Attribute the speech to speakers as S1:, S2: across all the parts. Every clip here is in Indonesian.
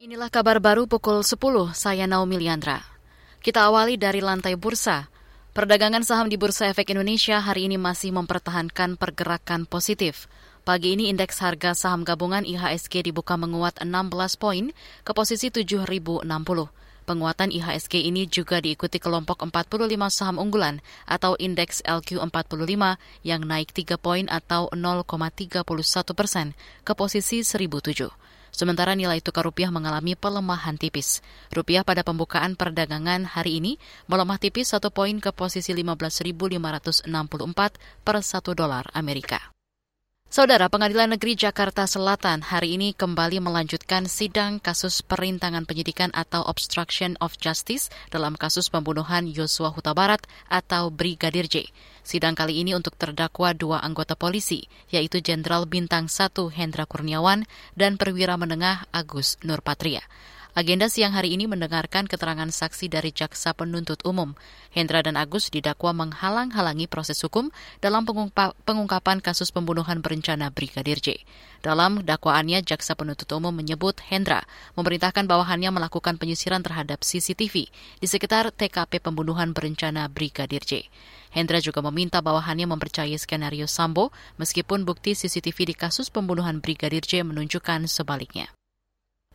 S1: Inilah kabar baru pukul 10, saya Naomi Liandra. Kita awali dari lantai bursa. Perdagangan saham di Bursa Efek Indonesia hari ini masih mempertahankan pergerakan positif. Pagi ini indeks harga saham gabungan IHSG dibuka menguat 16 poin ke posisi 7.060. Penguatan IHSG ini juga diikuti kelompok 45 saham unggulan atau indeks LQ45 yang naik 3 poin atau 0,31 persen ke posisi 1007. Sementara nilai tukar rupiah mengalami pelemahan tipis. Rupiah pada pembukaan perdagangan hari ini melemah tipis satu poin ke posisi 15.564 per satu dolar Amerika. Saudara Pengadilan Negeri Jakarta Selatan hari ini kembali melanjutkan sidang kasus perintangan penyidikan atau obstruction of justice dalam kasus pembunuhan Yosua Huta Barat atau Brigadir J. Sidang kali ini untuk terdakwa dua anggota polisi, yaitu Jenderal Bintang 1 Hendra Kurniawan dan perwira menengah Agus Nurpatria. Agenda siang hari ini mendengarkan keterangan saksi dari jaksa penuntut umum. Hendra dan Agus didakwa menghalang-halangi proses hukum dalam pengungkapan kasus pembunuhan berencana Brigadir J. Dalam dakwaannya, jaksa penuntut umum menyebut Hendra memerintahkan bawahannya melakukan penyisiran terhadap CCTV di sekitar TKP pembunuhan berencana Brigadir J. Hendra juga meminta bawahannya mempercayai skenario Sambo meskipun bukti CCTV di kasus pembunuhan Brigadir J menunjukkan sebaliknya.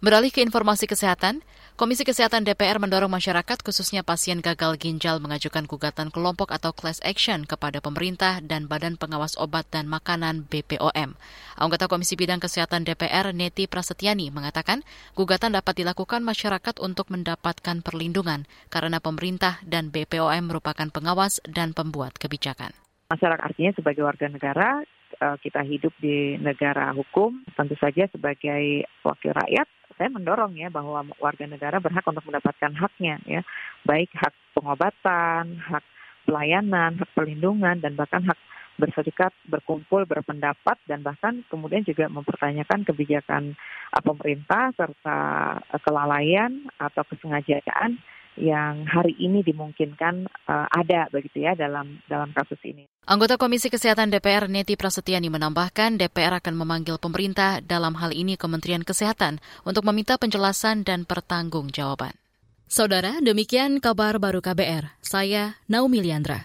S1: Beralih ke informasi kesehatan, Komisi Kesehatan DPR mendorong masyarakat khususnya pasien gagal ginjal mengajukan gugatan kelompok atau class action kepada pemerintah dan Badan Pengawas Obat dan Makanan BPOM. Anggota Komisi Bidang Kesehatan DPR Neti Prasetyani mengatakan gugatan dapat dilakukan masyarakat untuk mendapatkan perlindungan karena pemerintah dan BPOM merupakan pengawas dan pembuat kebijakan.
S2: Masyarakat artinya sebagai warga negara eh, kita hidup di negara hukum, tentu saja sebagai wakil rakyat saya mendorong ya bahwa warga negara berhak untuk mendapatkan haknya ya, baik hak pengobatan, hak pelayanan, hak perlindungan dan bahkan hak berserikat, berkumpul, berpendapat dan bahkan kemudian juga mempertanyakan kebijakan uh, pemerintah serta uh, kelalaian atau kesengajaan yang hari ini dimungkinkan uh, ada begitu ya dalam dalam kasus ini.
S1: Anggota Komisi Kesehatan DPR Neti Prasetyani menambahkan DPR akan memanggil pemerintah dalam hal ini Kementerian Kesehatan untuk meminta penjelasan dan pertanggungjawaban. Saudara, demikian kabar baru KBR. Saya Naomi Liandra.